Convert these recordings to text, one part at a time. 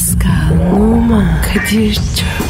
Pascal, Oman, Kadir çok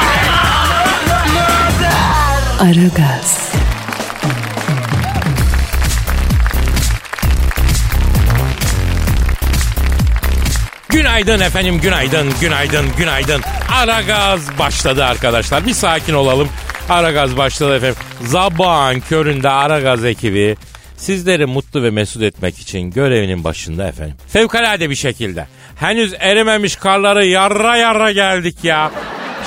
Aragaz, Günaydın efendim, günaydın, günaydın, günaydın. Ara gaz başladı arkadaşlar. Bir sakin olalım. Ara gaz başladı efendim. Sabahın köründe Ara gaz ekibi sizleri mutlu ve mesut etmek için görevinin başında efendim. Fevkalade bir şekilde. Henüz erimemiş karları yarra yarra geldik ya.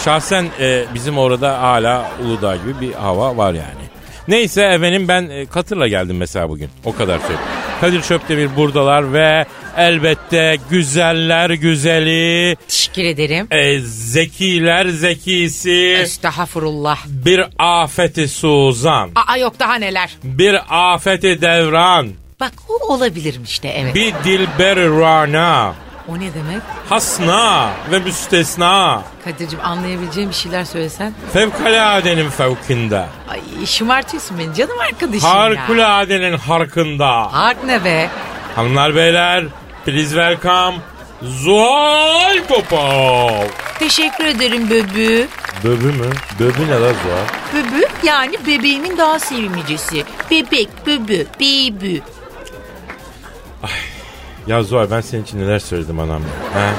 Şahsen e, bizim orada hala Uludağ gibi bir hava var yani. Neyse efendim ben e, katırla geldim mesela bugün. O kadar söyleyeyim. Kadir Çöptemir buradalar ve elbette güzeller güzeli, Teşekkür ederim. e, zekiler zekisi, Estağfurullah. bir afeti suzan, Aa yok daha neler. bir afeti devran, Bak o olabilirim işte evet. bir dilber rana, O ne demek? hasna ve müstesna, Kadir'cim anlayabileceğim bir şeyler söylesen. fevkaladenin fevkinde, Ay şımartıyorsun beni canım arkadaşım ya. harikuladenin harkında. Hark ne be? Hanımlar beyler, please welcome Zuhal Topal. Teşekkür ederim böbü. Böbü mü? Böbü ne la Zuhal? Böbü yani bebeğimin daha sevimlicesi. Bebek, böbü, bebü. Ya Zuhal ben senin için neler söyledim anam. Ha?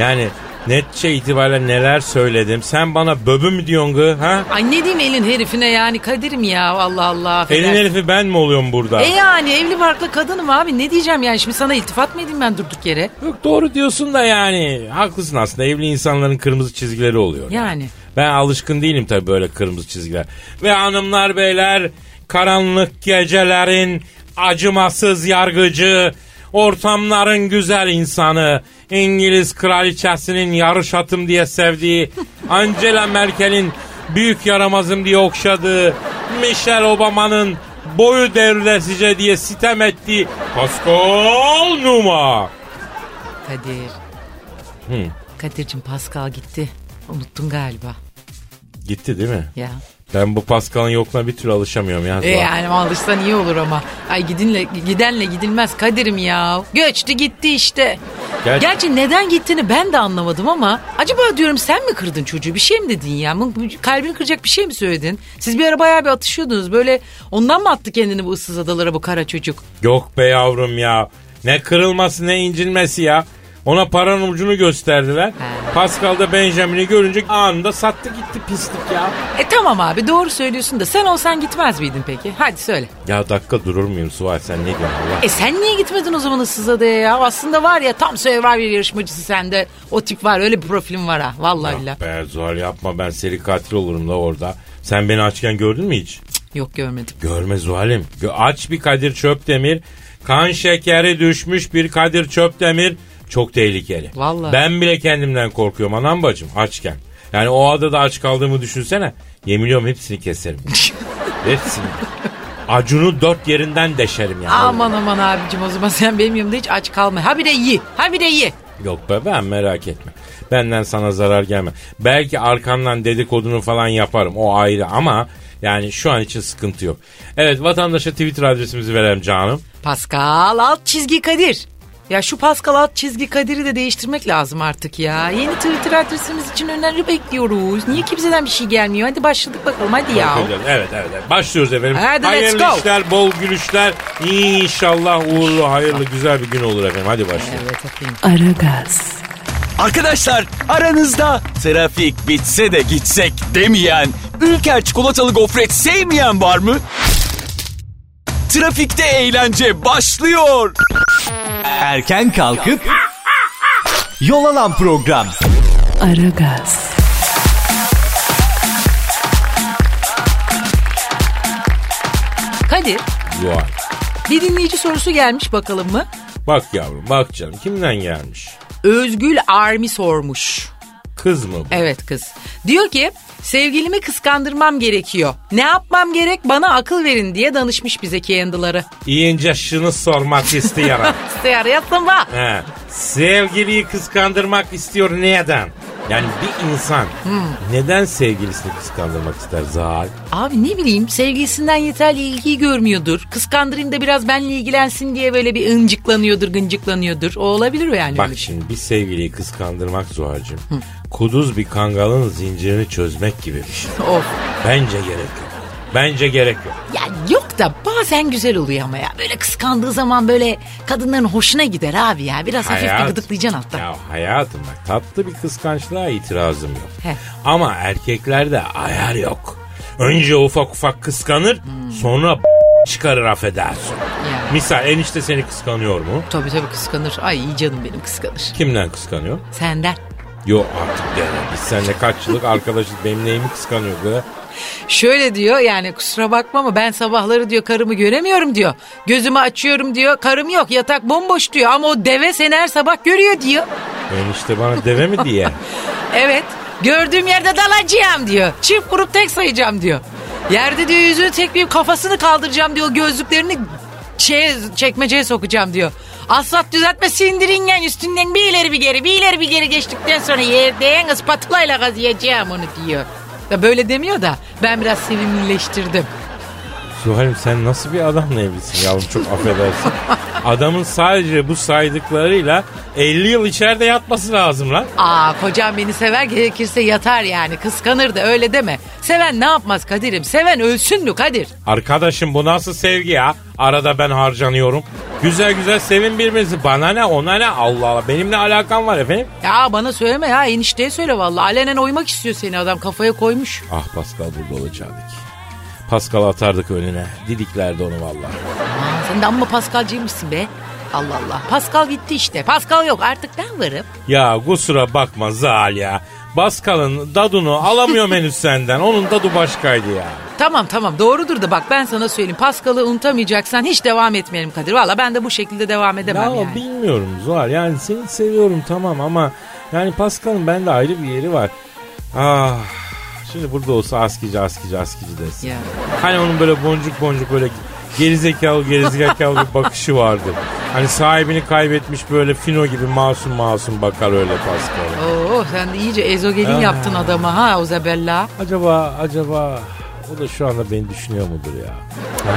Yani netçe itibariyle neler söyledim. Sen bana böbü mü diyorsun gı? Ha? Ay ne diyeyim elin herifine yani Kadir'im ya Allah Allah. Elin affedersin. herifi ben mi oluyorum burada? E yani evli barklı kadınım abi ne diyeceğim yani şimdi sana iltifat mı edeyim ben durduk yere? Yok doğru diyorsun da yani. Haklısın aslında evli insanların kırmızı çizgileri oluyor. Yani. Ben alışkın değilim tabii böyle kırmızı çizgiler. Ve hanımlar beyler karanlık gecelerin acımasız yargıcı, ortamların güzel insanı, İngiliz kraliçesinin yarış atım diye sevdiği, Angela Merkel'in büyük yaramazım diye okşadığı, Michelle Obama'nın boyu devrilesice diye sitem ettiği Pascal Numa. Kadir. Hı. Kadir'cim Pascal gitti. Unuttun galiba. Gitti değil mi? Ya. Ben bu Pascal'ın yokluğuna bir türlü alışamıyorum ya. E yani alışsan iyi olur ama. Ay gidinle gidenle gidilmez Kadir'im ya. Göçtü gitti işte. Ger- Gerçi neden gittiğini ben de anlamadım ama acaba diyorum sen mi kırdın çocuğu bir şey mi dedin ya? Kalbini kıracak bir şey mi söyledin? Siz bir ara bayağı bir atışıyordunuz böyle ondan mı attı kendini bu ıssız adalara bu kara çocuk? Yok be yavrum ya. Ne kırılması ne incilmesi ya. Ona paranın ucunu gösterdiler. Pascal da Benjamin'i görünce anında sattı gitti pislik ya. E tamam abi doğru söylüyorsun da sen olsan gitmez miydin peki? Hadi söyle. Ya dakika durur muyum Suat sen ne diyorsun Allah? E sen niye gitmedin o zaman ıssız adaya ya? Aslında var ya tam Survivor yarışmacısı sende. O tip var öyle bir profilin var ha. Vallahi billahi. Be Zuhal yapma ben seri katil olurum da orada. Sen beni açken gördün mü hiç? Yok görmedim. Görme Zuhal'im. Aç bir Kadir Çöptemir. Kan şekeri düşmüş bir Kadir Çöptemir. Çok tehlikeli. Vallahi. Ben bile kendimden korkuyorum anam bacım açken. Yani o adada aç kaldığımı düşünsene. Yemin ediyorum hepsini keserim. hepsini. Acunu dört yerinden deşerim yani. Aman aman abicim o zaman sen benim yanımda hiç aç kalma. Ha bir de ye. Ha bir de ye. Yok be ben merak etme. Benden sana zarar gelme. Belki arkandan dedikodunu falan yaparım o ayrı ama yani şu an için sıkıntı yok. Evet vatandaşa Twitter adresimizi verelim canım. Pascal alt çizgi Kadir. Ya şu Pascal alt çizgi Kadir'i de değiştirmek lazım artık ya. Yeni Twitter adresimiz için öneri bekliyoruz. Niye kimseden bir şey gelmiyor? Hadi başladık bakalım hadi ya. Evet, evet, evet. Başlıyoruz efendim. Hadi, let's hayırlı go. işler, bol gülüşler. İnşallah uğurlu, hayırlı, güzel bir gün olur efendim. Hadi başlayalım. Evet efendim. Aragaz, Arkadaşlar aranızda trafik bitse de gitsek demeyen, Ülker çikolatalı gofret sevmeyen var mı? Trafikte eğlence başlıyor. Erken kalkıp yol alan program. Aragaz, Kadir Zuhal. bir dinleyici sorusu gelmiş bakalım mı? Bak yavrum, bak canım. Kimden gelmiş? Özgül Armi sormuş. Kız mı bu? Evet kız. Diyor ki sevgilimi kıskandırmam gerekiyor. Ne yapmam gerek bana akıl verin diye danışmış bize Candle'ları. İyince şunu sormak istiyorum. Arayasın bak. He, sevgiliyi kıskandırmak istiyor neden? Yani bir insan neden sevgilisini kıskandırmak ister Zal? Abi ne bileyim sevgilisinden yeterli ilgiyi görmüyordur. Kıskandırayım da biraz benle ilgilensin diye böyle bir ıncıklanıyordur, gıncıklanıyordur. O olabilir mi yani? Bak öyle şimdi bir sevgiliyi kıskandırmak Zuhal'cığım. Kuduz bir kangalın zincirini çözmek gibi bir şey. Of. Bence gerek yok. Bence gerek yok. Ya yok da bazen güzel oluyor ama ya. Böyle kıskandığı zaman böyle kadınların hoşuna gider abi ya. Biraz hafif bir Hayat- gıdıklayacaksın hatta. Ya hayatım bak tatlı bir kıskançlığa itirazım yok. He. Ama erkeklerde ayar yok. Önce ufak ufak kıskanır sonra çıkarır affedersin. Ya. Misal enişte seni kıskanıyor mu? Tabii tabii kıskanır. Ay iyi canım benim kıskanır. Kimden kıskanıyor? Senden. Yok artık deme. Biz seninle kaç yıllık arkadaşız. Benim neyimi kıskanıyor be? Şöyle diyor yani kusura bakma ama ben sabahları diyor karımı göremiyorum diyor. Gözümü açıyorum diyor karım yok yatak bomboş diyor ama o deve seni her sabah görüyor diyor. Enişte bana deve mi diye? Evet gördüğüm yerde dalacağım diyor. Çift vurup tek sayacağım diyor. Yerde diyor yüzünü tekleyip kafasını kaldıracağım diyor gözlüklerini şeye, çekmeceye sokacağım diyor. Asfalt düzeltme sindiringen üstünden bir ileri bir geri bir ileri bir geri geçtikten sonra yerden ispatulayla kazıyacağım onu diyor. Ya böyle demiyor da ben biraz sevimlileştirdim. Zuhal'im sen nasıl bir adamla evlisin yavrum çok affedersin. Adamın sadece bu saydıklarıyla 50 yıl içeride yatması lazım lan. Aa kocam beni sever gerekirse yatar yani kıskanır da öyle deme. Seven ne yapmaz Kadir'im seven ölsün mü Kadir? Arkadaşım bu nasıl sevgi ya? Arada ben harcanıyorum. Güzel güzel sevin birbirinizi. Bana ne ona ne Allah Allah. Benim ne alakam var efendim? Ya bana söyleme ya enişteye söyle vallahi. Alenen oymak istiyor seni adam kafaya koymuş. Ah Pascal burada olacaktık. Pascal atardık önüne. Didiklerdi onu vallahi. Aa, sen de amma Paskalcıymışsın be. Allah Allah. Pascal gitti işte. Pascal yok artık ben varım. Ya kusura bakma Zal ya. Pascal'ın dadunu alamıyorum henüz senden. Onun dadı başkaydı ya. Tamam tamam doğrudur da bak ben sana söyleyeyim. Pascal'ı unutamayacaksan hiç devam etmeyelim Kadir. Valla ben de bu şekilde devam edemem Ya yani. bilmiyorum Zuhal yani seni seviyorum tamam ama yani Pascal'ın bende ayrı bir yeri var. Ah şimdi burada olsa askici askici askici desin. Ya. Hani onun böyle boncuk boncuk böyle gerizekalı gerizekalı bir bakışı vardı. Hani sahibini kaybetmiş böyle fino gibi masum masum bakar öyle Pascal'a. Oo sen de iyice ezogelin yaptın adama ha Ozabella. Acaba acaba o da şu anda beni düşünüyor mudur ya? Ha?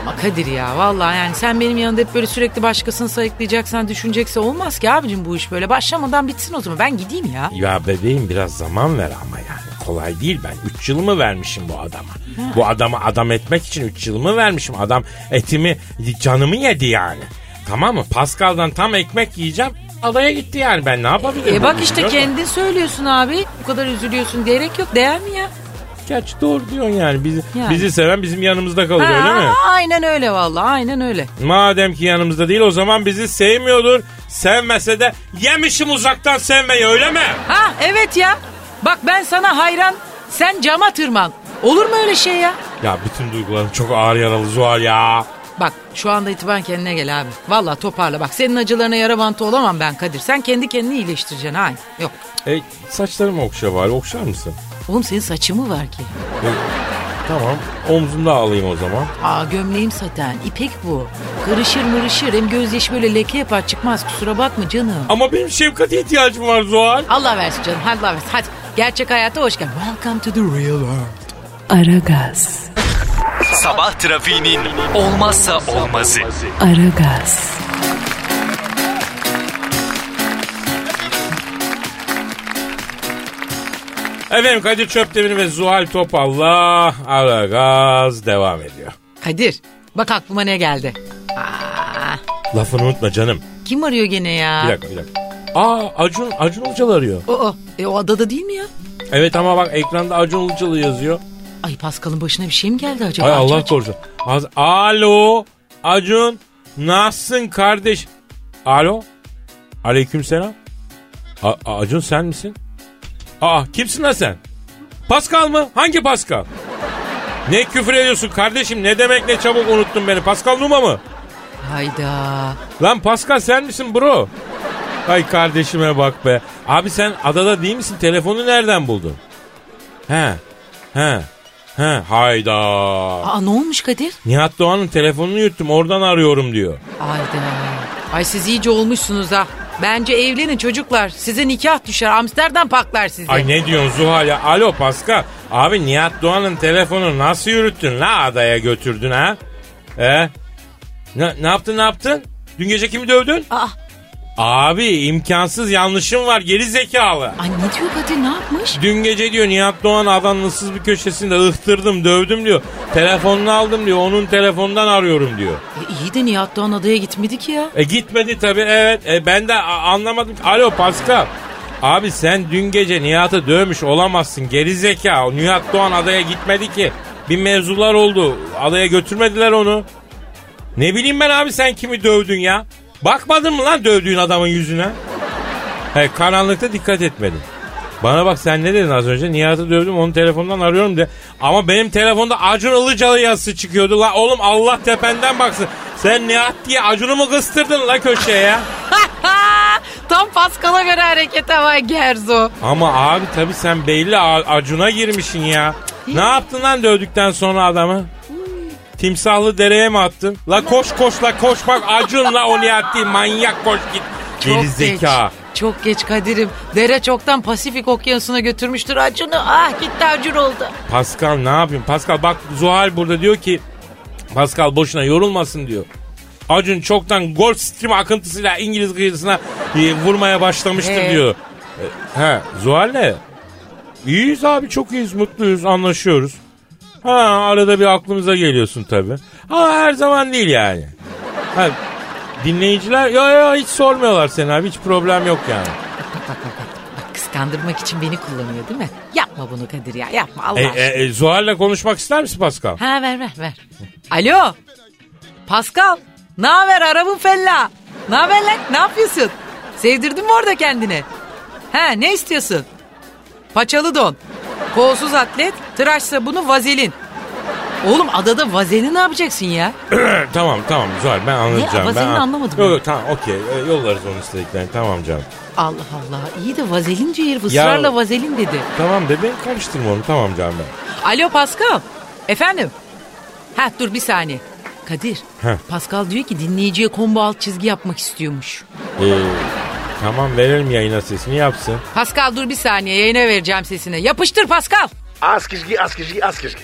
Ama Kadir ya vallahi yani sen benim yanında hep böyle sürekli başkasını sayıklayacaksan düşünecekse olmaz ki abicim bu iş böyle. Başlamadan bitsin o zaman ben gideyim ya. Ya bebeğim biraz zaman ver ama yani. Kolay değil ben 3 yılımı vermişim bu adama. Bu adamı adam etmek için 3 yılımı vermişim. Adam etimi canımı yedi yani. Tamam mı? Pascal'dan tam ekmek yiyeceğim. Adaya gitti yani ben ne yapabilirim? E bak işte kendin söylüyorsun abi. Bu kadar üzülüyorsun gerek yok değer mi ya? Gerçi doğru diyorsun yani. Bizi, Yani. bizi seven bizim yanımızda kalır öyle mi? Ha, Aynen öyle vallahi aynen öyle. Madem ki yanımızda değil o zaman bizi sevmiyordur. Sevmese de yemişim uzaktan sevmeyi öyle mi? Ha evet ya. Bak ben sana hayran sen cama tırman. Olur mu öyle şey ya? Ya bütün duygularım çok ağır yaralı Zuhal ya. Bak şu anda itibaren kendine gel abi. Vallahi toparla bak senin acılarına yara bantı olamam ben Kadir. Sen kendi kendini iyileştireceksin ha. Yok. E, saçlarımı okşa bari okşar mısın? Oğlum senin saçı mı var ki? E, tamam omzumda alayım o zaman. Aa gömleğim saten. ipek bu. Kırışır mırışır. Hem gözyaşı böyle leke yapar çıkmaz. Kusura bakma canım. Ama benim şefkate ihtiyacım var Zuhal. Allah versin canım. Hadi Allah versin. Hadi. Gerçek hayata hoş geldin. Welcome to the real world. Aragaz, Sabah trafiğinin olmazsa olmazı. Aragaz, Efendim Kadir Çöptemir ve Zuhal Topal'la ara gaz devam ediyor. Kadir. Bak aklıma ne geldi. Aa, Lafını unutma canım. kim arıyor gene ya? Bir dakika bir dakika. Aa Acun, Acun Ilıcalı arıyor. O, e, o adada değil mi ya? Evet ama bak ekranda Acun Ilıcalı yazıyor. Ay Pascal'ın başına bir şey mi geldi acaba? Ay Allah korusun. Az- Alo Acun nasılsın kardeş? Alo. Aleykümselam. A- Acun sen misin? Aa kimsin lan sen? Pascal mı? Hangi Pascal? Ne küfür ediyorsun kardeşim? Ne demek ne çabuk unuttun beni? Pascal Numa mı? Hayda. Lan Pascal sen misin bro? Ay kardeşime bak be. Abi sen adada değil misin? Telefonu nereden buldun? He. He. He. Hayda. Aa ne olmuş Kadir? Nihat Doğan'ın telefonunu yuttum oradan arıyorum diyor. Ayda. Ay siz iyice olmuşsunuz ha. Bence evlenin çocuklar. Size nikah düşer. Amsterdam paklar sizi. Ay ne diyorsun Zuhal ya? Alo Pascal. Abi Nihat Doğan'ın telefonu nasıl yürüttün la adaya götürdün ha? E? Ne, ne yaptın ne yaptın? Dün gece kimi dövdün? Aa, Abi imkansız yanlışım var geri zekalı. ay ne diyor Kadir ne yapmış? Dün gece diyor Nihat Doğan adanın ıssız bir köşesinde ıhtırdım dövdüm diyor. Telefonunu aldım diyor onun telefonundan arıyorum diyor. E, iyi de Nihat Doğan adaya gitmedi ki ya. E gitmedi tabii evet. E, ben de anlamadım. Alo Pascal. Abi sen dün gece Nihat'ı dövmüş olamazsın geri zeka. Nihat Doğan adaya gitmedi ki. Bir mevzular oldu. Adaya götürmediler onu. Ne bileyim ben abi sen kimi dövdün ya? Bakmadın mı lan dövdüğün adamın yüzüne? He karanlıkta dikkat etmedin. Bana bak sen ne dedin az önce? Nihat'ı dövdüm onun telefonundan arıyorum de. Ama benim telefonda Acun Ilıcalı yazısı çıkıyordu. La oğlum Allah tependen baksın. Sen Nihat diye Acun'u mu kıstırdın la köşeye ya? Tam Pascal'a göre hareket ama Gerzo. Ama abi tabii sen belli Acun'a girmişsin ya. Ne yaptın lan dövdükten sonra adamı? Timsahlı dereye mi attın? La koş koş la koş bak Acun la o Nihat değil manyak koş git. Çok Geri zeka. geç. Çok geç Kadir'im. Dere çoktan Pasifik okyanusuna götürmüştür Acun'u. Ah gitti Acun oldu. Pascal ne yapayım? Pascal bak Zuhal burada diyor ki Pascal boşuna yorulmasın diyor. Acun çoktan Gulf Stream akıntısıyla İngiliz kıyısına e, vurmaya başlamıştır He. diyor. E, he Zuhal ne? İyiyiz abi çok iyiyiz mutluyuz anlaşıyoruz. Ha arada bir aklımıza geliyorsun tabii. Ama her zaman değil yani. Ha, dinleyiciler ya ya hiç sormuyorlar seni abi hiç problem yok yani. Bak bak bak. bak. Bak kıskandırmak için beni kullanıyor değil mi? Yapma bunu Kadir ya yapma Allah E, aşkına. e, e, Zuhal'le konuşmak ister misin Pascal? Ha ver ver ver. Alo. Pascal. Ne haber arabın fella? Ne haber lan? Ne yapıyorsun? Sevdirdin mi orada kendini? Ha ne istiyorsun? Paçalı don. Kolsuz atlet, tıraş sabunu, vazelin. Oğlum adada vazelin ne yapacaksın ya? tamam tamam Zuhal ben anlayacağım. vazelini ben anlamadım Yok ben. yok tamam okey E, yollarız onun istediklerini tamam canım. Allah Allah. iyi de vazelin herif ısrarla vazelin dedi. Tamam de ben karıştırma onu tamam canım ben. Alo Pascal. Efendim? Ha dur bir saniye. Kadir. Heh. Pascal diyor ki dinleyiciye combo alt çizgi yapmak istiyormuş. Ee, tamam verelim yayına sesini yapsın. Pascal dur bir saniye yayına vereceğim sesini. Yapıştır Pascal. Az kişki az kişki az kişki.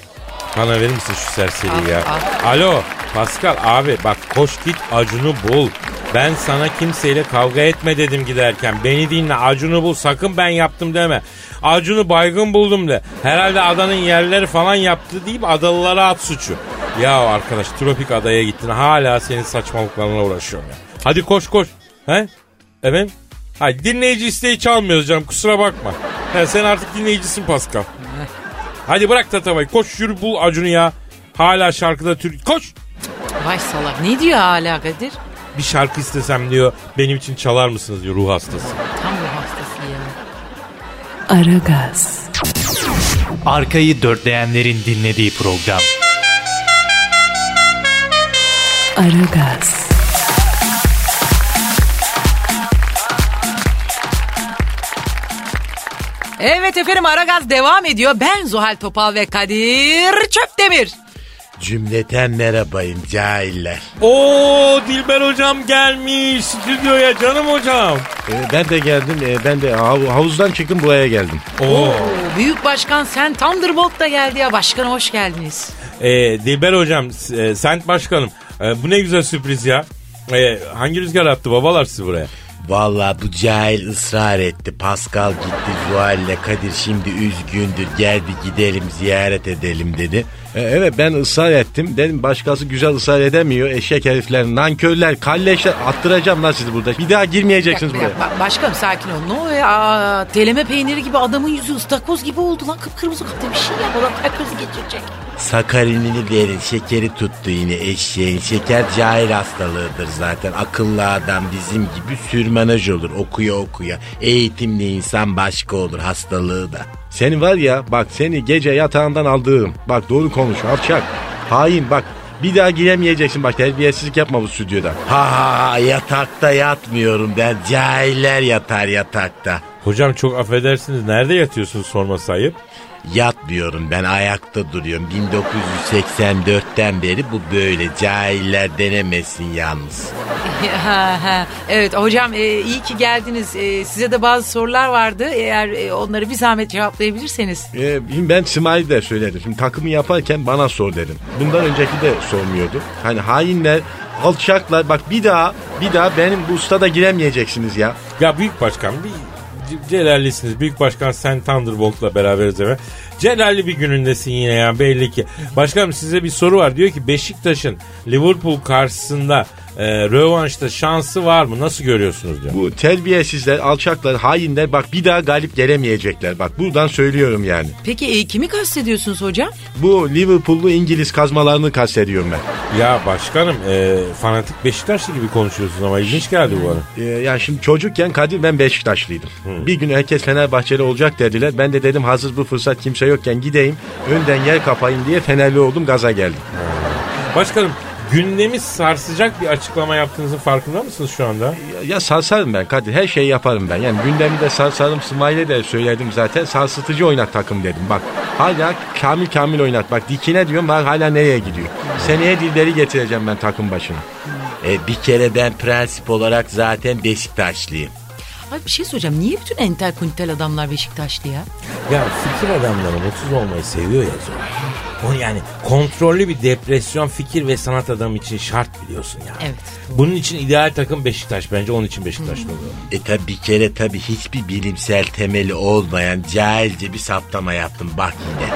Bana verir misin şu serseri ya? Alo Pascal abi bak koş git Acun'u bul. Ben sana kimseyle kavga etme dedim giderken. Beni dinle Acun'u bul sakın ben yaptım deme. Acun'u baygın buldum de. Herhalde adanın yerleri falan yaptı deyip adalılara at suçu. Ya arkadaş tropik adaya gittin hala senin saçmalıklarına uğraşıyorum ya. Hadi koş koş. He? Efendim? Hayır dinleyici isteği çalmıyoruz canım kusura bakma. He, sen artık dinleyicisin Pascal. Hadi bırak tatavayı koş yürü bul Acun'u ya. Hala şarkıda Türk... Koş! Vay salak ne diyor hala Kadir? Bir şarkı istesem diyor benim için çalar mısınız diyor ruh hastası. Tam bu hastası ya. Aragaz, Arkayı dörtleyenlerin dinlediği program. Aragaz, Evet efendim Aragaz devam ediyor. Ben Zuhal Topal ve Kadir Çöptemir. Cümleten merhabayım cahiller. Oo Dilber hocam gelmiş stüdyoya canım hocam. Ee, ben de geldim. ee, ben de hav- havuzdan çıktım buraya geldim. Oo. Oo, Büyük Başkan Sen Thunderbolt da geldi ya. Başkanım hoş geldiniz. Ee, Dilber hocam e, Sent başkanım e, bu ne güzel sürpriz ya. E, hangi rüzgar attı babalar sizi buraya? Vallahi bu cahil ısrar etti. Pascal gitti Zuhal'le Kadir şimdi üzgündür. Geldi gidelim ziyaret edelim dedi. Ee, evet ben ısrar ettim. Dedim başkası güzel ısrar edemiyor. Eşek herifler, nankörler, kalleşler. Attıracağım lan sizi burada. Bir daha girmeyeceksiniz Ya, buraya. ya, ba- başkanım sakin ol. Ne oluyor? Aa, teleme peyniri gibi adamın yüzü ıstakoz gibi oldu lan. Kıpkırmızı kapta bir şey yap. Adam kalp krizi geçirecek. Sakarinini verin. Şekeri tuttu yine eşeğin. Şeker cahil hastalığıdır zaten. Akıllı adam bizim gibi sürmenaj olur okuya okuya. Eğitimli insan başka olur hastalığı da. Seni var ya bak seni gece yatağından aldığım. Bak doğru konuş alçak. Hain bak Bir daha giremeyeceksin bak terbiyesizlik yapma bu stüdyoda. Ha ha ha yatakta yatmıyorum ben. Cahiller yatar yatakta. Hocam çok affedersiniz nerede yatıyorsunuz sorması ayıp. Yatmıyorum ben ayakta duruyorum. 1984'ten beri bu böyle. Cahiller denemesin yalnız. Evet hocam e, iyi ki geldiniz. E, size de bazı sorular vardı. Eğer e, onları bir zahmet cevaplayabilirseniz. Ee, ben Smiley de söyledim. Şimdi takımı yaparken bana sor dedim. Bundan önceki de sormuyordu. Hani hainler, alçaklar bak bir daha bir daha benim bu ustada giremeyeceksiniz ya. Ya Büyük Başkan bir celallisiniz. Büyük Başkan sen Thunderbolt'la beraberiz eve. Celalli bir günündesin yine ya belli ki. Başkanım size bir soru var. Diyor ki Beşiktaş'ın Liverpool karşısında e, rövanşta şansı var mı? Nasıl görüyorsunuz diyor. Bu terbiyesizler, alçaklar, hainler bak bir daha galip gelemeyecekler. Bak buradan söylüyorum yani. Peki e, kimi kastediyorsunuz hocam? Bu Liverpool'lu İngiliz kazmalarını kastediyorum ben. Ya başkanım e, fanatik Beşiktaşlı gibi konuşuyorsunuz ama ilginç geldi bu bana. Ee, yani şimdi çocukken Kadir ben Beşiktaşlıydım. Bir gün herkes Fenerbahçeli olacak dediler. Ben de dedim hazır bu fırsat kimse yokken gideyim. Önden yer kapayım diye Fenerli oldum gaza geldim. Başkanım gündemi sarsacak bir açıklama yaptığınızın farkında mısınız şu anda? Ya, ya sarsarım ben Kadir her şeyi yaparım ben. Yani gündemi de sarsarım Smiley'e de söyledim zaten. Sarsıtıcı oynat takım dedim. Bak hala kamil kamil oynat. Bak dikine diyorum bak hala nereye gidiyor. Seneye dilleri getireceğim ben takım başına. E, bir kere ben prensip olarak zaten Beşiktaşlıyım. Ay bir şey soracağım. Niye bütün entel kuntel adamlar Beşiktaşlı ya? Ya fikir adamları mutsuz olmayı seviyor ya Zuhal. O yani kontrollü bir depresyon fikir ve sanat adamı için şart biliyorsun ya. Evet. Bunun için ideal takım Beşiktaş. Bence onun için Beşiktaşlı oluyor. E tabi bir kere tabi hiçbir bilimsel temeli olmayan cahilce bir saptama yaptım bak yine.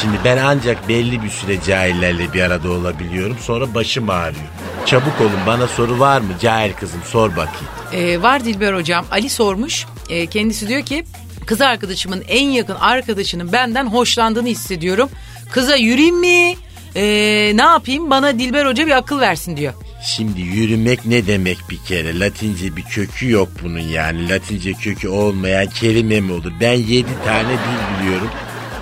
Şimdi ben ancak belli bir süre cahillerle bir arada olabiliyorum sonra başım ağrıyor. Çabuk olun bana soru var mı cahil kızım sor bakayım. Ee, var Dilber hocam. Ali sormuş. Ee, kendisi diyor ki kız arkadaşımın en yakın arkadaşının benden hoşlandığını hissediyorum. Kıza yürüyeyim mi? Ee, ne yapayım? Bana Dilber hoca bir akıl versin diyor. Şimdi yürümek ne demek bir kere? Latince bir kökü yok bunun yani. Latince kökü olmayan kelime mi olur? Ben yedi tane dil biliyorum.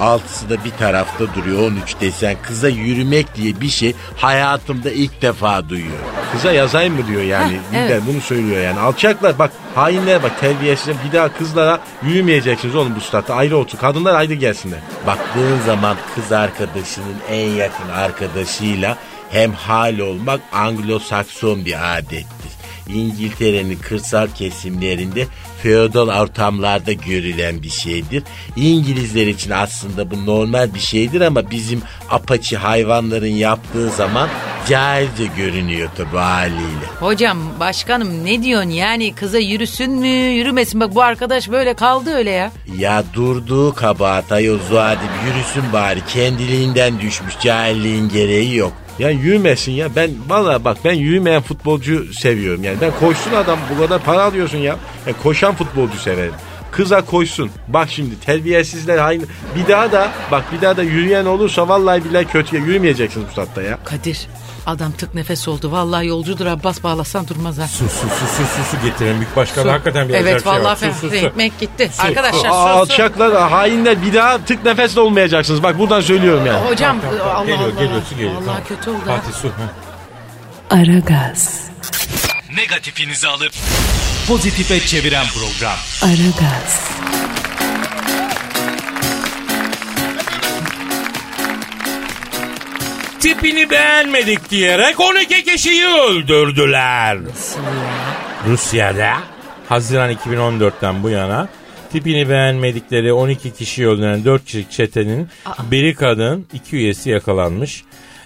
Altısı da bir tarafta duruyor 13 desen. Kıza yürümek diye bir şey hayatımda ilk defa duyuyorum. Kıza yazayım mı diyor yani. Heh, evet. bunu söylüyor yani. Alçaklar bak hainler bak terbiyesizler bir daha kızlara yürümeyeceksiniz oğlum bu statta. Ayrı otur. Kadınlar ayrı gelsinler. Baktığın zaman kız arkadaşının en yakın arkadaşıyla hem hal olmak Anglo-Sakson bir adettir. İngiltere'nin kırsal kesimlerinde feodal ortamlarda görülen bir şeydir. İngilizler için aslında bu normal bir şeydir ama bizim apaçi hayvanların yaptığı zaman cahilce görünüyor tabi haliyle. Hocam başkanım ne diyorsun yani kıza yürüsün mü yürümesin bak bu arkadaş böyle kaldı öyle ya. Ya durduğu kabahat ayol Zuhadi yürüsün bari kendiliğinden düşmüş cahilliğin gereği yok. Ya yürümesin ya. Ben valla bak ben yürümeyen futbolcu seviyorum. Yani ben koşsun adam bu kadar para alıyorsun ya. Yani koşan futbolcu severim. Kıza koşsun. Bak şimdi terbiyesizler aynı. Bir daha da bak bir daha da yürüyen olursa vallahi billahi kötüye yürümeyeceksiniz bu saatte ya. Kadir adam tık nefes oldu vallahi yolcudur Abbas bağlasan durmaz ha. Su su su su su, su getirin büyük başkan. Hakikaten bir Evet acayip şey var. vallahi Su, su, su. ekmek gitti. Su. Arkadaşlar su, su. Alçaklar, hainler bir daha tık nefesle olmayacaksınız. Bak buradan söylüyorum yani. Hocam Tamam, tamam, Allah geliyor, Allah. geliyor, su geliyor. Allah Tamam. kötü oldu. Fatih su. ha. Aragaz, Negatifinizi alıp pozitife çeviren program. Aragaz, Tipini beğenmedik diyerek 12 kişiyi öldürdüler. Rusya'da Haziran 2014'ten bu yana tipini beğenmedikleri 12 kişiyi öldüren 4 kişilik çetenin biri kadın, iki üyesi yakalanmış.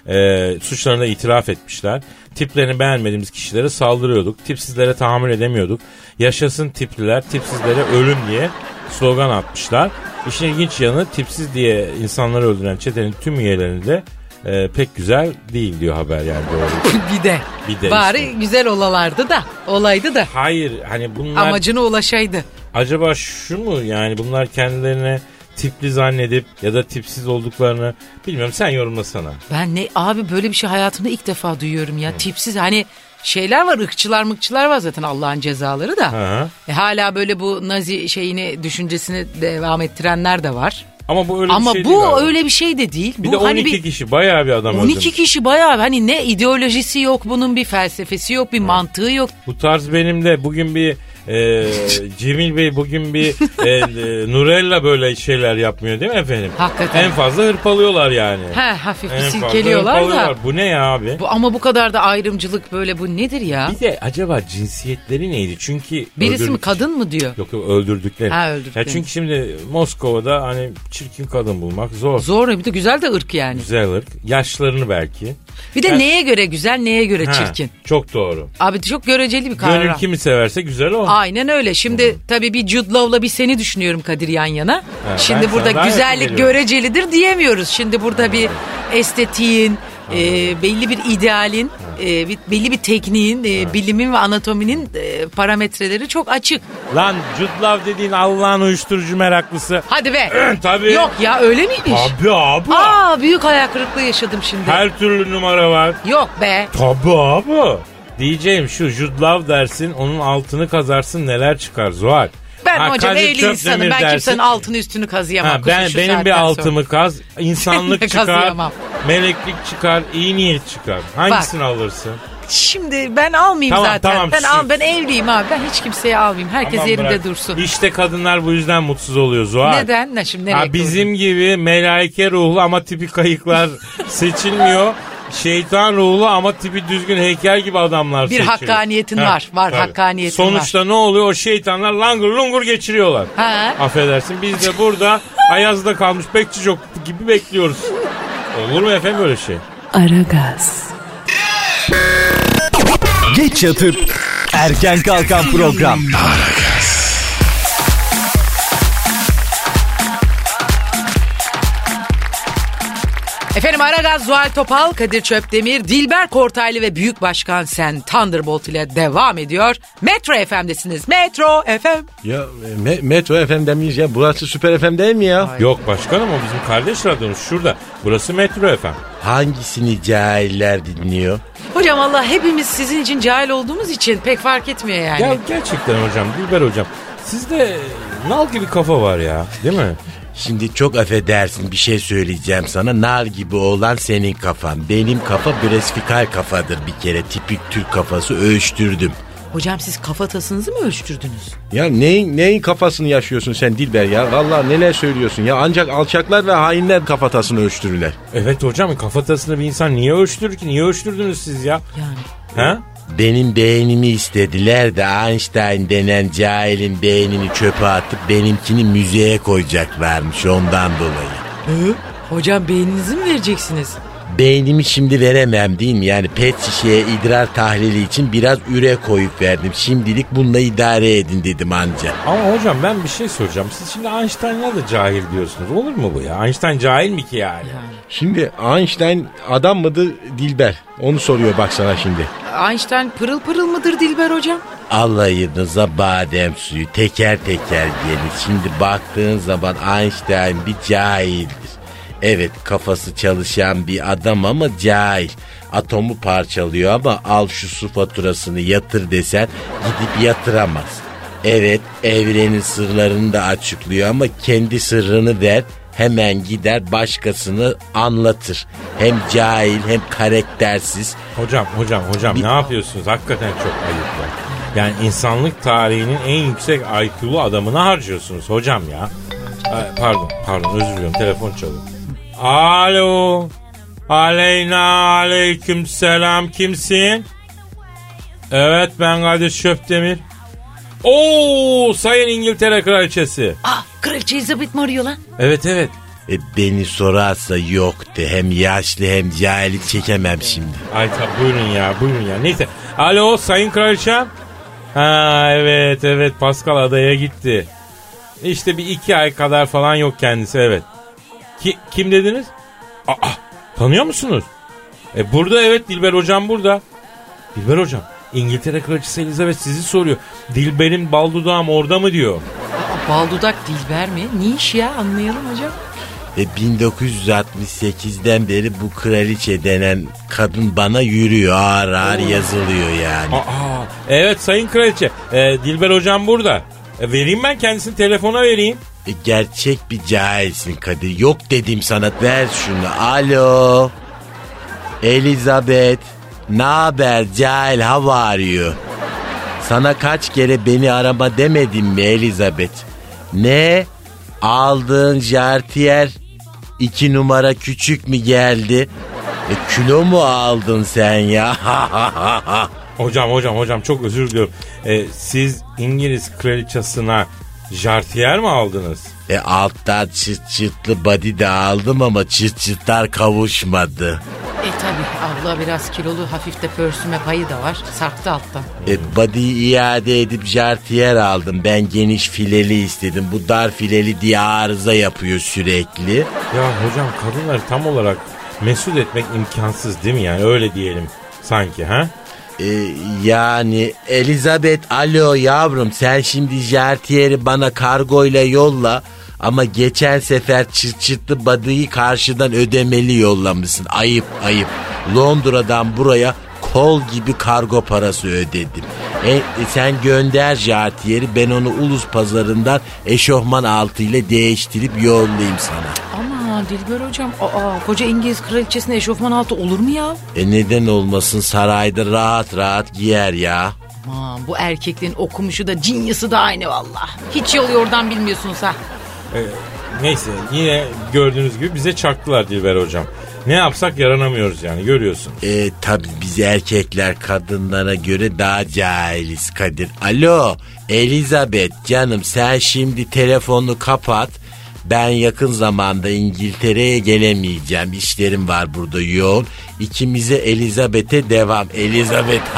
Ee, suçlarını itiraf etmişler. Tiplerini beğenmediğimiz kişilere saldırıyorduk. Tipsizlere tahammül edemiyorduk. Yaşasın tipliler, tipsizlere ölüm diye slogan atmışlar. İşin ilginç yanı tipsiz diye insanları öldüren çetenin tüm üyelerinde de e, pek güzel değil diyor haber yani doğru. Bir de. Bir de Bari işte. güzel olalardı da. Olaydı da. Hayır hani bunlar Amacına ulaşaydı. acaba şu mu yani bunlar kendilerine tipli zannedip ya da tipsiz olduklarını bilmiyorum sen yorumlasana. Ben ne abi böyle bir şey hayatımda ilk defa duyuyorum ya. Tipsiz hani şeyler var ırkçılar mıkçılar var zaten Allah'ın cezaları da. Hı hı. E, hala böyle bu nazi şeyini düşüncesini devam ettirenler de var. Ama bu öyle Ama bir şey bu değil galiba. öyle bir şey de değil. Bir bu de hani 12 bir kişi bayağı bir adam 12 öldürmüş. kişi bayağı hani ne ideolojisi yok bunun bir felsefesi yok bir mantığı yok. Bu tarz benim de bugün bir e, Cemil Bey bugün bir e, e, Nurella böyle şeyler yapmıyor değil mi efendim? Hakikaten. En fazla hırpalıyorlar yani. He hafif bir silkeliyorlar da. Bu ne ya abi? Bu, ama bu kadar da ayrımcılık böyle bu nedir ya? Bir de acaba cinsiyetleri neydi? Çünkü Birisi mi öldürdük- kadın mı diyor? Yok yok öldürdükleri. Ha, öldürdükleri. Ya çünkü şimdi Moskova'da hani çirkin kadın bulmak zor. Zor bir de güzel de ırk yani. Güzel ırk. Yaşlarını belki. Bir de Ha. neye göre güzel neye göre Ha, çirkin. Çok doğru. Abi çok göreceli bir Gönül kavram. kimi severse güzel o. Aynen öyle. Şimdi tabii bir Jude Law'la bir seni düşünüyorum Kadir yan yana. ben Şimdi sana burada daha yakın güzellik geliyorum. görecelidir diyemiyoruz. Şimdi burada bir estetiğin, e, belli bir idealin, e, bir, belli bir tekniğin, e, bilimin ve anatominin e, parametreleri çok açık. Lan Jude Law dediğin Allah'ın uyuşturucu meraklısı. Hadi be. Tabii. Yok ya öyle miymiş? Tabii abi. Aa büyük hayal kırıklığı yaşadım şimdi. Her türlü numara var. Yok be. Tabii abi. Diyeceğim şu Jude Law dersin onun altını kazarsın neler çıkar Zuhal. Ben Ha, hocam evli insanım. Ben dersin. kimsenin altını üstünü kazıyamam. Ha, ben benim bir saatten sonra. altımı kaz, insanlık çıkar, meleklik çıkar, iyi niyet çıkar. Hangisini alırsın? Şimdi ben almayayım Tamam, zaten. tamam, ben al ben evliyim abi. Ben hiç kimseye almayayım. Herkes Aman yerinde bırak. dursun. İşte kadınlar bu yüzden mutsuz oluyor Zuhal. Neden? Ne şimdi nereye Ha, bizim gibi melaike ruhlu ama tipi kayıklar seçilmiyor. Şeytan ruhlu ama tipi düzgün heykel gibi adamlar Bir seçiliyor. hakkaniyetin var, var, hakkaniyetin Sonuçta ne oluyor? O şeytanlar langur lungur geçiriyorlar. Ha? Affedersin biz de burada Ayaz'da kalmış bekçi çok gibi bekliyoruz. Olur mu efendim böyle şey? Aragaz, Geç yatıp erken kalkan program. Efendim Aragaz, Zuhal Topal, Kadir Çöpdemir, Dilber Kortaylı ve Büyük Başkan Sen Thunderbolt ile devam ediyor. Metro FM'desiniz. Metro FM. Ya me- Metro FM demeyiz ya. Burası Süper FM değil mi ya? Yok başkanım o bizim kardeş radyomuz şurada. Burası Metro FM. Hangisini cahiller dinliyor? Hocam Allah hepimiz sizin için cahil olduğumuz için pek fark etmiyor yani. Ya gerçekten hocam Dilber hocam sizde nal gibi kafa var ya değil mi? Şimdi çok affedersin bir şey söyleyeceğim sana. Nar gibi olan senin kafan. Benim kafa bresfikal kafadır bir kere. Tipik Türk kafası ölçtürdüm. Hocam siz kafatasınızı mı ölçtürdünüz? Ya neyin, neyin kafasını yaşıyorsun sen Dilber ya? Vallahi neler söylüyorsun ya? Ancak alçaklar ve hainler kafatasını ölçtürürler. Evet hocam kafatasını bir insan niye ölçtürür ki? Niye ölçtürdünüz siz ya? Yani. Ha? Benim beynimi istediler de Einstein denen cahilin beynini çöpe atıp benimkini müzeye koyacaklarmış ondan dolayı. Hocam beyninizi mi vereceksiniz? Beynimi şimdi veremem değil mi? Yani pet şişeye idrar tahlili için biraz üre koyup verdim. Şimdilik bununla idare edin dedim anca. Ama hocam ben bir şey soracağım. Siz şimdi Einstein'a da cahil diyorsunuz. Olur mu bu ya? Einstein cahil mi ki yani? Şimdi Einstein adam mıdır Dilber? Onu soruyor bak sana şimdi. Einstein pırıl pırıl mıdır Dilber hocam? Alayınıza badem suyu teker teker gelir. Şimdi baktığın zaman Einstein bir cahildir. Evet kafası çalışan bir adam ama cahil. Atomu parçalıyor ama al şu su faturasını yatır desen gidip yatıramaz. Evet evrenin sırlarını da açıklıyor ama kendi sırrını ver hemen gider başkasını anlatır. Hem cahil hem karaktersiz. Hocam hocam hocam ne yapıyorsunuz? Hakikaten çok ayıp ya. Yani insanlık tarihinin en yüksek IQ'lu adamını harcıyorsunuz hocam ya. Ay, pardon pardon özür diliyorum telefon çalıyor. Alo. Aleyna aleyküm selam kimsin? Evet ben Kadir Şöpdemir. Oo sayın İngiltere kraliçesi. Ah kraliçe Elizabeth mi arıyor lan? Evet evet. E, beni sorarsa yoktu. Hem yaşlı hem cahillik çekemem şimdi. Ay tabi buyurun ya buyurun ya. Neyse. Alo sayın kraliçem. Ha evet evet Pascal adaya gitti. İşte bir iki ay kadar falan yok kendisi evet. Ki, kim dediniz? Aa, tanıyor musunuz? E burada evet Dilber hocam burada. Dilber hocam İngiltere kraliçesi Elizabeth sizi soruyor. Dilber'in bal dudağım orada mı diyor. Aa, bal dudak Dilber mi? Ne iş ya anlayalım hocam. E, 1968'den beri bu kraliçe denen kadın bana yürüyor. Ağır ağır yazılıyor yani. Aa, evet sayın kraliçe. E, Dilber hocam burada. E, vereyim ben kendisini telefona vereyim. E, gerçek bir cahilsin Kadir. Yok dedim sana ver şunu. Alo. Elizabeth. Ne haber cahil how are you? Sana kaç kere beni arama demedim mi Elizabeth? Ne? Aldığın jartiyer iki numara küçük mü geldi? E, kilo mu aldın sen ya? Hocam hocam hocam çok özür diliyorum. Ee, siz İngiliz kraliçasına jartiyer mi aldınız? e alttan çıt çıtlı body de aldım ama çıt çıtlar kavuşmadı. E tabi abla biraz kilolu hafif de pörsüme payı da var. Sarktı alttan. E, body'yi iade edip jartiyer aldım. Ben geniş fileli istedim. Bu dar fileli diye arıza yapıyor sürekli. Ya hocam kadınları tam olarak mesut etmek imkansız değil mi yani öyle diyelim sanki ha? E, yani Elizabeth alo yavrum sen şimdi jartiyeri bana kargoyla yolla. Ama geçen sefer çıt çıtlı body'yi karşıdan ödemeli yollamışsın. Ayıp ayıp. Londra'dan buraya kol gibi kargo parası ödedim. E, e, sen gönder jartiyeri ben onu ulus pazarından eşofman altı ile değiştirip yollayayım sana. Ama Dilber hocam aa, koca İngiliz kraliçesine eşofman altı olur mu ya? E neden olmasın sarayda rahat rahat giyer ya. Aman bu erkeklerin okumuşu da cinyası da aynı valla. Hiç yol yordan bilmiyorsunuz ha. Neyse yine gördüğünüz gibi bize çaktılar Dilber hocam. Ne yapsak yaranamıyoruz yani görüyorsun. E tabi biz erkekler kadınlara göre daha cahiliz Kadir. Alo Elizabeth canım sen şimdi telefonu kapat. Ben yakın zamanda İngiltere'ye gelemeyeceğim. İşlerim var burada yoğun. İkimize Elizabeth'e devam. Elizabeth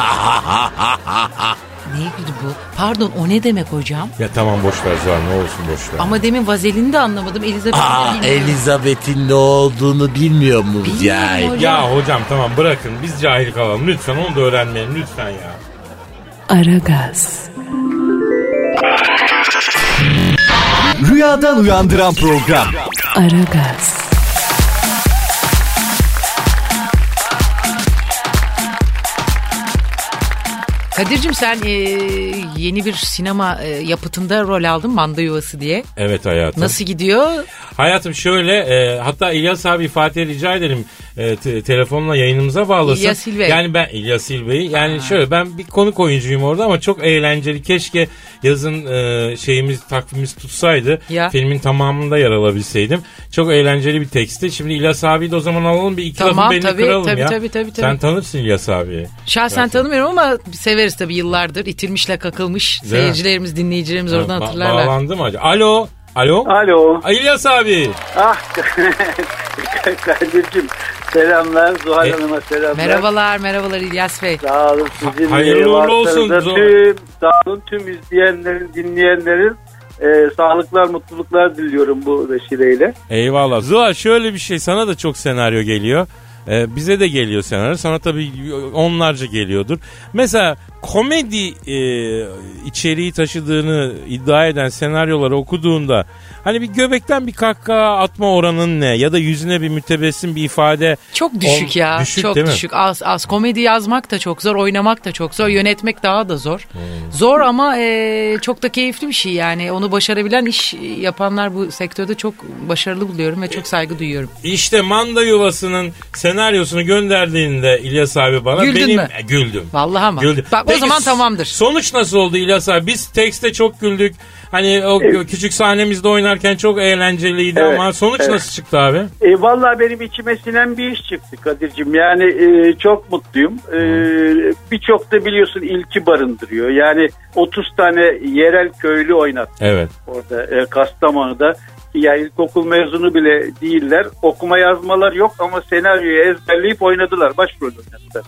Ne güldü bu? Pardon o ne demek hocam? Ya tamam boş ver Zuhal ne olsun boş ver. Ama demin vazelini de anlamadım. Elizabeth'i Aa. Elizabeth'in ne olduğunu bilmiyor mu cahil? hocam. Ya hocam tamam bırakın biz cahil kalalım lütfen onu da öğrenmeyelim lütfen ya. Aragaz, Rüyadan uyandıran program. Aragaz, Kadir'cim sen e, yeni bir sinema e, yapıtında rol aldın Manda Yuvası diye. Evet hayatım. Nasıl gidiyor? Hayatım şöyle e, hatta İlyas abi Fatih'e rica edelim e, te- telefonla yayınımıza bağlasın. İlyas İlbey. Yani ben İlyas İlbey'i yani şöyle ben bir konuk oyuncuyum orada ama çok eğlenceli. Keşke yazın e, şeyimiz takvimimiz tutsaydı. Ya. Filmin tamamında yer alabilseydim. Çok eğlenceli bir teksti. Şimdi İlyas abiyi de o zaman alalım bir iki Tamam, lafı beni tabii, kıralım tabii, ya. tabii, tabii, tabii. Sen tanırsın İlyas abiyi. Şahsen tanımıyorum ama severiz tabii yıllardır. İtilmişle kakılmış. mi? Seyircilerimiz, dinleyicilerimiz oradan Ba- hatırlarlar. bağlandı mı acaba? Alo. Alo. Alo. Ay, İlyas abi. Ah kardeşim selamlar Zuhal E, Hanım'a selamlar. Merhabalar, merhabalar İlyas Bey. Sağ olun sizin hayırlı uğurlu olsun. Tüm, sağ olun tüm izleyenlerin, dinleyenlerin e, sağlıklar, mutluluklar diliyorum bu vesileyle. Eyvallah. Zuhal şöyle bir şey sana da çok senaryo geliyor. Ee, bize de geliyor senaryo. Sana tabii onlarca geliyordur. Mesela komedi e, içeriği taşıdığını iddia eden senaryoları okuduğunda hani bir göbekten bir kahkaha atma oranın ne? Ya da yüzüne bir mütebessim bir ifade. Çok düşük ya. düşük çok değil mi? düşük. Az az komedi yazmak da çok zor, oynamak da çok zor, yönetmek daha da zor. Hmm. Zor ama e, çok da keyifli bir şey yani. Onu başarabilen iş yapanlar bu sektörde çok başarılı buluyorum ve çok saygı duyuyorum. İşte Manda Yuvası'nın senaryosunu gönderdiğinde İlyas abi bana Güldün benim mü? E, güldüm. Vallahi ama. Güldüm. Bak o Peki, zaman tamamdır. Sonuç nasıl oldu İlyas abi? Biz tekste çok güldük. Hani o küçük sahnemizde oynarken çok eğlenceliydi Evet, ama sonuç evet. nasıl çıktı abi? E, Valla benim içime sinen bir iş çıktı Kadir'cim. Yani e, çok mutluyum. E, Birçok da biliyorsun ilki barındırıyor. Yani 30 tane yerel köylü oynattı Evet. orada e, Kastamonu'da. Yani ilkokul mezunu bile değiller. Okuma yazmalar yok ama senaryoyu ezberleyip oynadılar. Başrol oynadılar.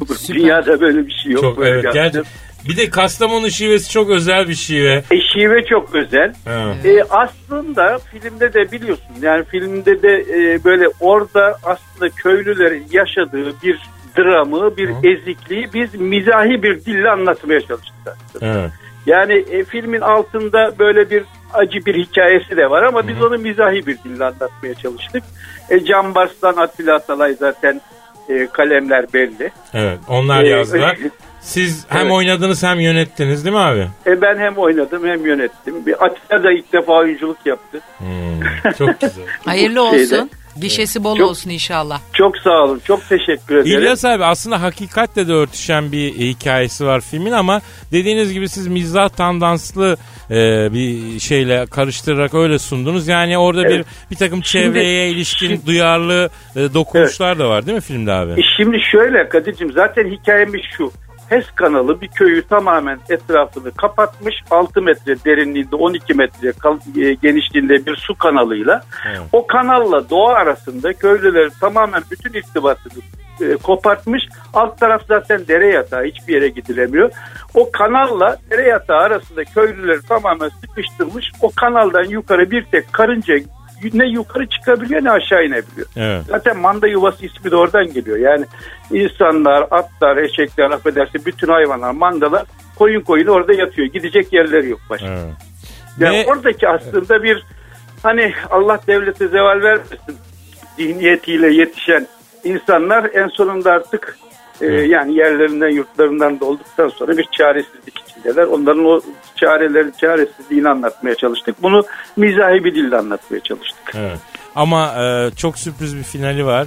Süper. Dünyada böyle bir şey yok. Çok Böyle evet. bir- Gerçi, bir de Kastamonu şivesi çok özel bir şive. E, şive çok özel. Ha. E, aslında filmde de biliyorsun yani filmde de e, böyle orada aslında köylülerin yaşadığı bir dramı, bir ezikliği biz mizahi bir dille anlatmaya çalıştık. Ha. Yani e, filmin altında böyle bir acı bir hikayesi de var ama biz onu mizahi bir dille anlatmaya çalıştık. E, Can Barslan, Atilla Atalay zaten e, kalemler belli. Evet onlar Ee, yazdılar. Siz hem Evet. oynadınız hem yönettiniz değil mi abi? E, ben hem oynadım hem yönettim. Bir Atilla da ilk defa oyunculuk yaptı. Hmm, çok güzel. Hayırlı Şeyde. Gişesi bol Çok- olsun inşallah. Çok sağ olun. Çok teşekkür ederim. İlyas abi aslında hakikatle de örtüşen bir hikayesi var filmin ama dediğiniz gibi siz mizah tandanslı e, bir şeyle karıştırarak öyle sundunuz. Yani orada Evet. bir bir takım Şimdi- çevreye ilişkin şimdi- duyarlı e, dokunuşlar da var değil mi filmde abi? E şimdi şöyle Kadir'cim zaten hikayemiz şu. HES kanalı bir köyü tamamen etrafını kapatmış. 6 metre derinliğinde 12 metre e, genişliğinde bir su kanalıyla. Evet. O kanalla doğa arasında köylüler tamamen bütün irtibatını e, kopartmış. Alt taraf zaten dere yatağı hiçbir yere gidilemiyor. O kanalla dere yatağı arasında köylüleri tamamen sıkıştırmış. O kanaldan yukarı bir tek karınca ne yukarı çıkabiliyor ne aşağı inebiliyor. Evet. Zaten manda yuvası ismi de oradan geliyor. Yani insanlar, atlar, eşekler, affedersin bütün hayvanlar, mandalar koyun koyun orada yatıyor. Gidecek yerleri yok başka. Evet. Yani Ve- oradaki aslında bir hani Allah devlete zeval vermesin zihniyetiyle yetişen insanlar en sonunda artık e, yani yerlerinden yurtlarından da olduktan sonra bir çaresizlik içindeler. Onların o çarelerin çaresizliğini anlatmaya çalıştık. Bunu mizahi bir dille anlatmaya çalıştık. Evet. Ama e, çok sürpriz bir finali var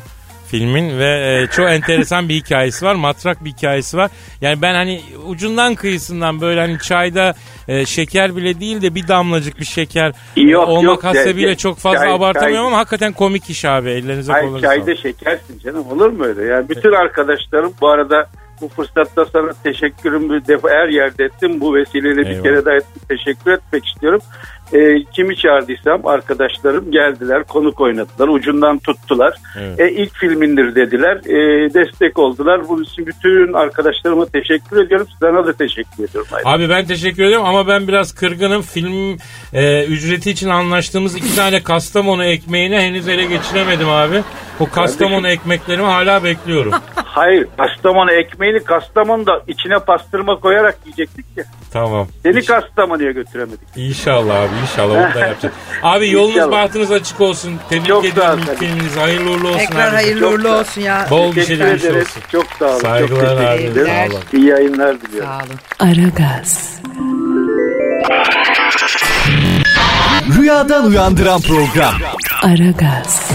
filmin ve e, çok enteresan bir hikayesi var. Matrak bir hikayesi var. Yani ben hani ucundan kıyısından böyle hani çayda e, şeker bile değil de bir damlacık bir şeker Yok, olmak yok. hasebiyle Ya- çok fazla çay- abartamıyorum çay- ama hakikaten komik iş abi. Ellerinize Hayır kolunuza çayda sağlık. şekersin canım olur mu öyle? Yani bütün arkadaşlarım bu arada bu fırsatta sana teşekkürümü defa her yerde ettim. Bu vesileyle bir Eyvallah. kere daha ettim. teşekkür etmek istiyorum. Ee, kimi çağırdıysam arkadaşlarım geldiler, konuk oynadılar, ucundan tuttular. Evet. E, ilk filmindir dediler, e, destek oldular. Bunun için bütün arkadaşlarıma teşekkür ediyorum. Sana da teşekkür ediyorum. Ayrıca. Abi ben teşekkür ederim ama ben biraz kırgınım. Film e, ücreti için anlaştığımız iki tane Kastamonu ekmeğini henüz ele geçiremedim abi. O Kastamonu ekmeklerimi hala bekliyorum. Hayır, Kastamonu ekmeğini Kastamonu'da içine pastırma koyarak yiyecektik ya. tamam. Seni Kastamonu'ya götüremedik. İnşallah abi inşallah onu da yapacağız. Abi yolunuz İnşallah. bahtınız açık olsun. Tebrik Çok ediyorum ilk filminiz. Hayırlı uğurlu olsun. Tekrar abi. hayırlı Çok uğurlu ol. olsun ya. Bol iş ederiz. olsun. Çok sağ olun. Saygılar çok abi. Sağ olun. İyi yayınlar diliyorum. Sağ olun. Aragaz, Rüyadan uyandıran program. Aragaz,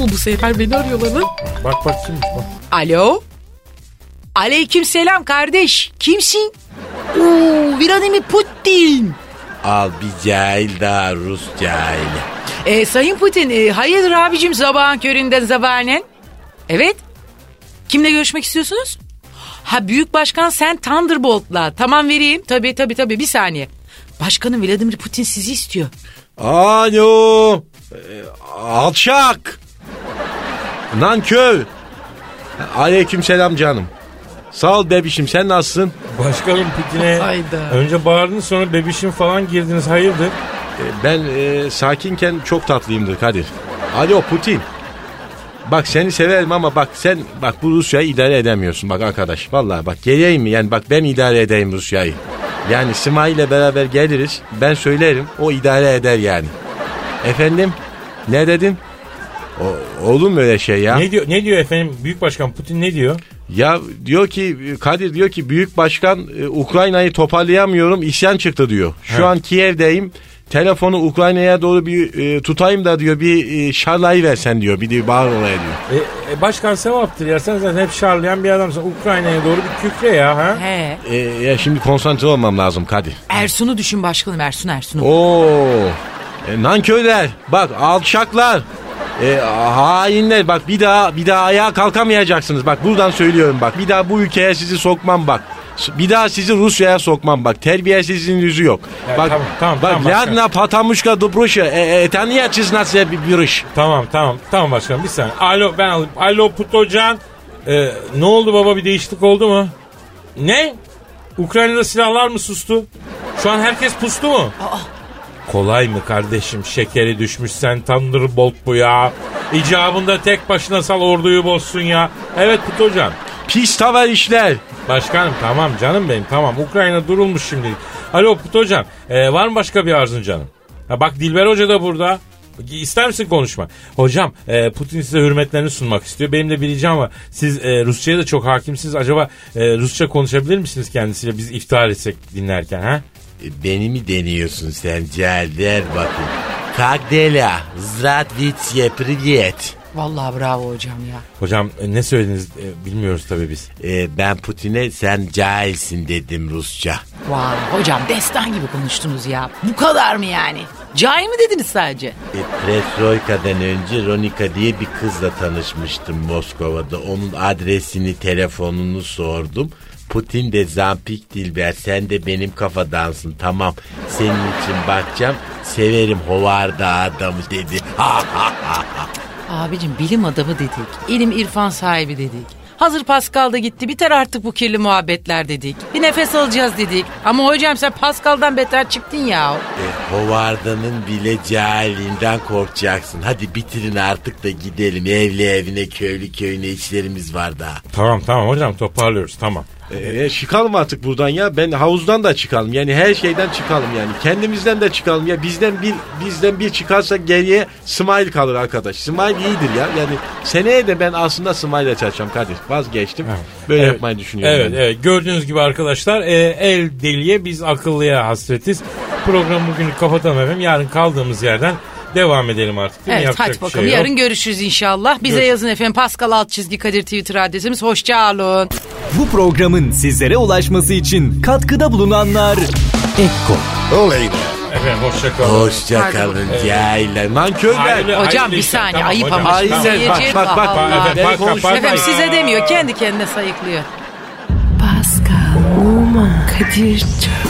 Oo bu sefer beni arıyorlar lan. Bak bak kimmiş bak. Alo. Aleyküm selam kardeş. Kimsin? Oo, Vladimir Putin. Al bir cahil daha Rus cahili. Ee, Sayın Putin e, hayırdır abicim sabahın köründe zabanen? Evet. Kimle görüşmek istiyorsunuz? Ha büyük başkan sen Thunderbolt'la. Tamam vereyim. Tabii tabii tabii bir saniye. Başkanım Vladimir Putin sizi istiyor. Alo. Ee, alçak. Nankör. Aleyküm selam canım. Sağ ol bebişim sen nasılsın? Başkanım Putin'e Hayda. önce bağırdınız sonra bebişim falan girdiniz. Hayırdır? Ee, Ben e, sakinken çok tatlıyımdır Kadir. Alo Putin. Bak seni severim ama bak sen bak bu Rusya'yı idare edemiyorsun bak arkadaş. Vallahi bak geleyim mi yani bak ben idare edeyim Rusya'yı. Yani Simay ile beraber geliriz ben söylerim o idare eder yani. Efendim ne dedin? O, olur mu öyle şey ya? Ne diyor ne diyor efendim? Büyük Başkan Putin ne diyor? Ya diyor ki Kadir diyor ki büyük başkan e, Ukrayna'yı toparlayamıyorum isyan çıktı diyor. Şu Evet. an Kiev'deyim. Telefonu Ukrayna'ya doğru bir e, tutayım da diyor bir e, şarlayı versen diyor. Bir de bağır oraya diyor. E, e, başkan sevaptır ya. Sen zaten hep şarlayan bir adamsın. Ukrayna'ya doğru bir kükre ya. Ha? He. E, ya şimdi konsantre olmam lazım Kadir. Ersun'u düşün başkanım Ersun Ersun'u. Oo. E, nankörler bak alçaklar. E, hainler bak bir daha bir daha ayağa kalkamayacaksınız. Bak buradan söylüyorum bak. Bir daha bu ülkeye sizi sokmam bak. Bir daha sizi Rusya'ya sokmam bak. Terbiyesizliğin yüzü yok. Ya, bak tamam, tamam, bak tamam, ladna patamuşka dobruşa. E, e, taniya çiznasya bir iş. Tamam tamam tamam başkanım bir saniye. Alo ben alayım. Alo Putocan. Ee, ne oldu baba bir değişiklik oldu mu? Ne? Ukrayna'da silahlar mı sustu? Şu an herkes pustu mu? Kolay mı kardeşim? Şekeri düşmüş sen Thunderbolt bu ya. İcabında tek başına sal orduyu bozsun ya. Evet Putocan. Pis haber işler. Başkanım tamam canım benim tamam Ukrayna durulmuş şimdi. Alo Kut hocam e, var mı başka bir arzun canım? Ha, bak Dilber Hoca da burada. İster misin konuşma? Hocam e, Putin size hürmetlerini sunmak istiyor. Benim de bir ricam var. Siz e, Rusça'ya da çok hakimsiniz. Acaba e, Rusça konuşabilir misiniz kendisiyle? Biz iftar etsek dinlerken ha? Beni mi deniyorsun sen Cahil? Ver bakayım. Kagdela, Zdravitsye, privyet. Vallahi bravo hocam ya. Hocam e, ne söylediniz e, bilmiyoruz tabii biz. E, ben Putin'e sen cahilsin dedim Rusça. Vay hocam destan gibi konuştunuz ya. Bu kadar mı yani? Cahil mi dediniz sadece? E, Perestroika'dan önce Ronika diye bir kızla tanışmıştım Moskova'da. Onun adresini, telefonunu sordum. Putin de Zampik Dilber sen de benim kafadansın tamam senin için bakacağım severim hovarda adamı dedi. Abicim bilim adamı dedik. İlim irfan sahibi dedik. Hazır Pascal da gitti biter artık bu kirli muhabbetler dedik. Bir nefes alacağız dedik. Ama hocam sen Pascal'dan beter çıktın ya. E, Hovarda'nın bile cahilinden korkacaksın. Hadi bitirin artık da gidelim. Evli evine köylü köyüne işlerimiz var daha. Tamam tamam hocam toparlıyoruz tamam. E, çıkalım artık buradan ya. Ben havuzdan da çıkalım. Yani her şeyden çıkalım yani. Kendimizden de çıkalım ya. Bizden bir bizden bir çıkarsa geriye Smile kalır arkadaş. Smile iyidir ya. Yani seneye de ben aslında Smile'le çalışacağım kardeş. Vazgeçtim. Böyle Evet. yapmayı düşünüyorum. Evet, yani. evet. Gördüğünüz gibi arkadaşlar e, el deliye biz akıllıya hasretiz. Programı bugün kapatalım efendim. Yarın kaldığımız yerden devam edelim artık. Değil? Evet Yapacak hadi bir bakalım şey yarın görüşürüz inşallah. Bize Görüşürüz. yazın efendim Pascal alt çizgi Kadir Twitter adresimiz. Hoşçakalın. Bu programın sizlere ulaşması için katkıda bulunanlar Ekko Efendim hoşçakalın. Hoşçakalın cahiller. Nankörler. Hocam hayırlı bir saniye Tamam ayıp ama. Ay şimdi sen bak bak bak. Allah. bak. Efendim, bak, konuşurum. bak, Efendim size demiyor kendi kendine sayıklıyor. Pascal, Oman, Kadir çok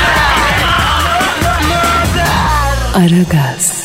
Aragaz.